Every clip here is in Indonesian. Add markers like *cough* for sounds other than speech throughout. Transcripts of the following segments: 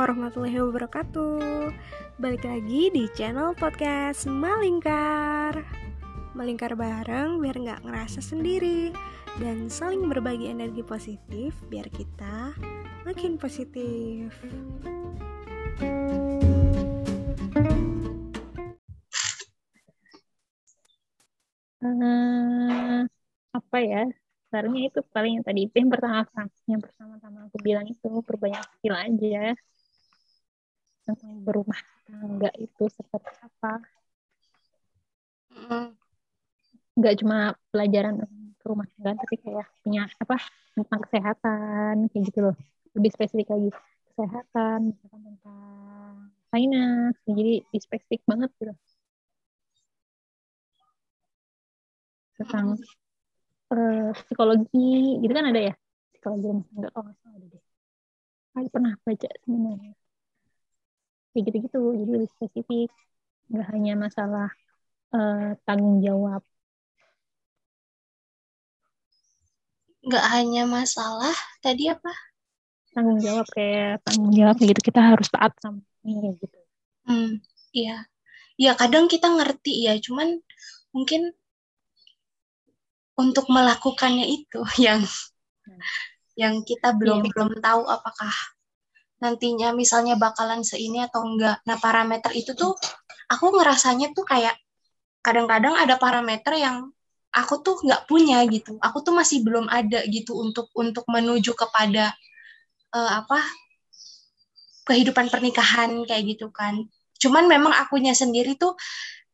warahmatullahi wabarakatuh. Balik lagi di channel podcast Malingkar. Melingkar bareng biar nggak ngerasa sendiri Dan saling berbagi energi positif biar kita makin positif. Uh, apa ya? Sebenarnya itu paling yang tadi yang pertama yang pertama-tama aku bilang itu perbanyak skill aja tentang berumah tangga itu seperti apa? Nggak cuma pelajaran rumah tangga tapi kayak punya apa tentang kesehatan kayak gitu loh. Lebih spesifik lagi kesehatan misalkan tentang finance jadi spesifik banget gitu. Tentang uh, psikologi gitu kan ada ya? Psikologi rumah tangga oh nggak salah deh. Aku pernah baca sebenarnya kayak gitu-gitu. Jadi lebih spesifik nggak hanya masalah uh, tanggung jawab. Nggak hanya masalah tadi apa? Tanggung jawab kayak tanggung jawab gitu. Kita harus taat sama ini gitu. Hmm iya. Ya kadang kita ngerti ya. Cuman mungkin untuk melakukannya itu *laughs* yang yang kita belum yeah. belum tahu apakah nantinya misalnya bakalan seini atau enggak. Nah, parameter itu tuh aku ngerasanya tuh kayak kadang-kadang ada parameter yang aku tuh nggak punya gitu. Aku tuh masih belum ada gitu untuk untuk menuju kepada uh, apa kehidupan pernikahan kayak gitu kan. Cuman memang akunya sendiri tuh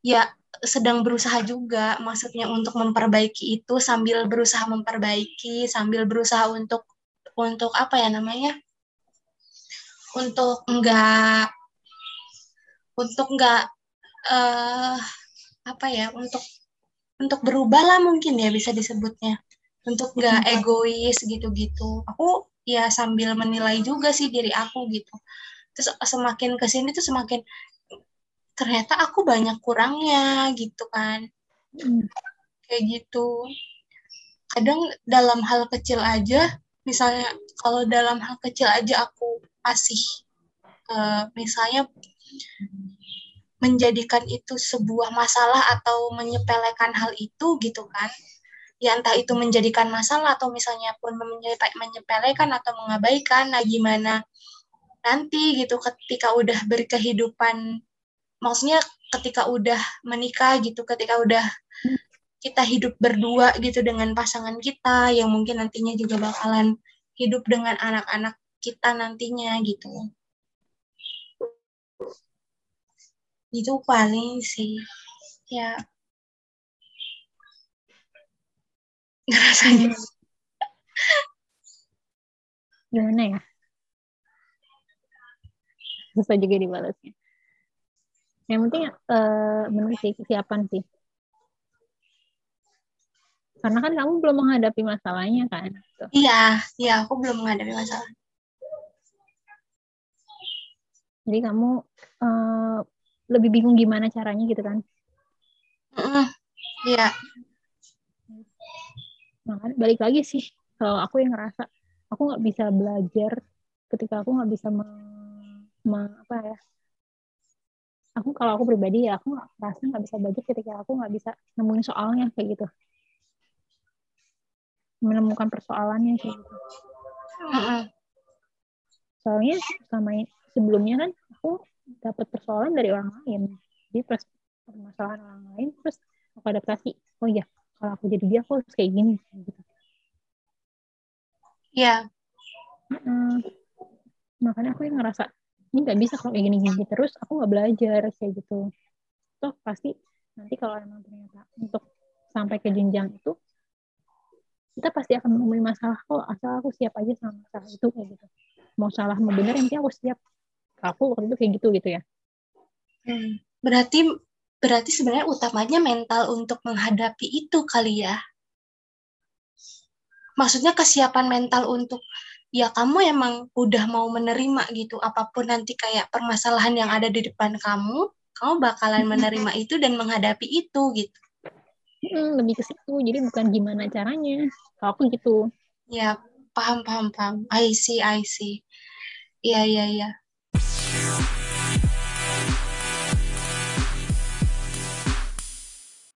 ya sedang berusaha juga maksudnya untuk memperbaiki itu sambil berusaha memperbaiki sambil berusaha untuk untuk apa ya namanya untuk enggak untuk enggak uh, apa ya untuk untuk berubah lah mungkin ya bisa disebutnya. Untuk enggak hmm. egois gitu-gitu. Aku ya sambil menilai juga sih diri aku gitu. Terus semakin ke sini tuh semakin ternyata aku banyak kurangnya gitu kan. Hmm. kayak gitu. Kadang dalam hal kecil aja misalnya kalau dalam hal kecil aja aku kasih uh, misalnya menjadikan itu sebuah masalah atau menyepelekan hal itu gitu kan ya entah itu menjadikan masalah atau misalnya pun menyepelekan atau mengabaikan nah gimana nanti gitu ketika udah berkehidupan maksudnya ketika udah menikah gitu ketika udah kita hidup berdua gitu dengan pasangan kita yang mungkin nantinya juga bakalan hidup dengan anak-anak kita nantinya gitu. Itu paling sih ya. *laughs* Ngerasanya. Gimana ya? Susah juga dibalasnya. Yang penting uh, menurut sih kesiapan sih karena kan kamu belum menghadapi masalahnya kan iya iya aku belum menghadapi masalah. Jadi kamu uh, lebih bingung gimana caranya gitu kan? Iya. Nah balik lagi sih kalau aku yang ngerasa aku nggak bisa belajar ketika aku nggak bisa me, me, apa ya aku kalau aku pribadi ya aku nggak rasa nggak bisa belajar ketika aku nggak bisa nemuin soalnya kayak gitu menemukan persoalannya kayak gitu. Soalnya sama sebelumnya kan aku dapat persoalan dari orang lain. Jadi permasalahan orang lain terus aku adaptasi. Oh iya kalau aku jadi dia aku harus kayak gini gitu. Ya yeah. makanya aku yang ngerasa ini nggak bisa kalau kayak gini-gini terus aku nggak belajar kayak gitu. Toh pasti nanti kalau emang ternyata untuk sampai ke jenjang itu kita pasti akan menemui masalah kok asal aku siap aja sama masalah itu kayak gitu. Mau salah mau benar yang penting aku siap. Aku waktu itu kayak gitu gitu ya. Hmm. berarti berarti sebenarnya utamanya mental untuk menghadapi itu kali ya? Maksudnya kesiapan mental untuk ya kamu emang udah mau menerima gitu apa pun nanti kayak permasalahan yang ada di depan kamu kamu bakalan menerima *laughs* itu dan menghadapi itu gitu hmm, lebih ke situ. Jadi bukan gimana caranya. Kalau aku gitu. Ya paham paham paham. I see I see. Iya iya iya.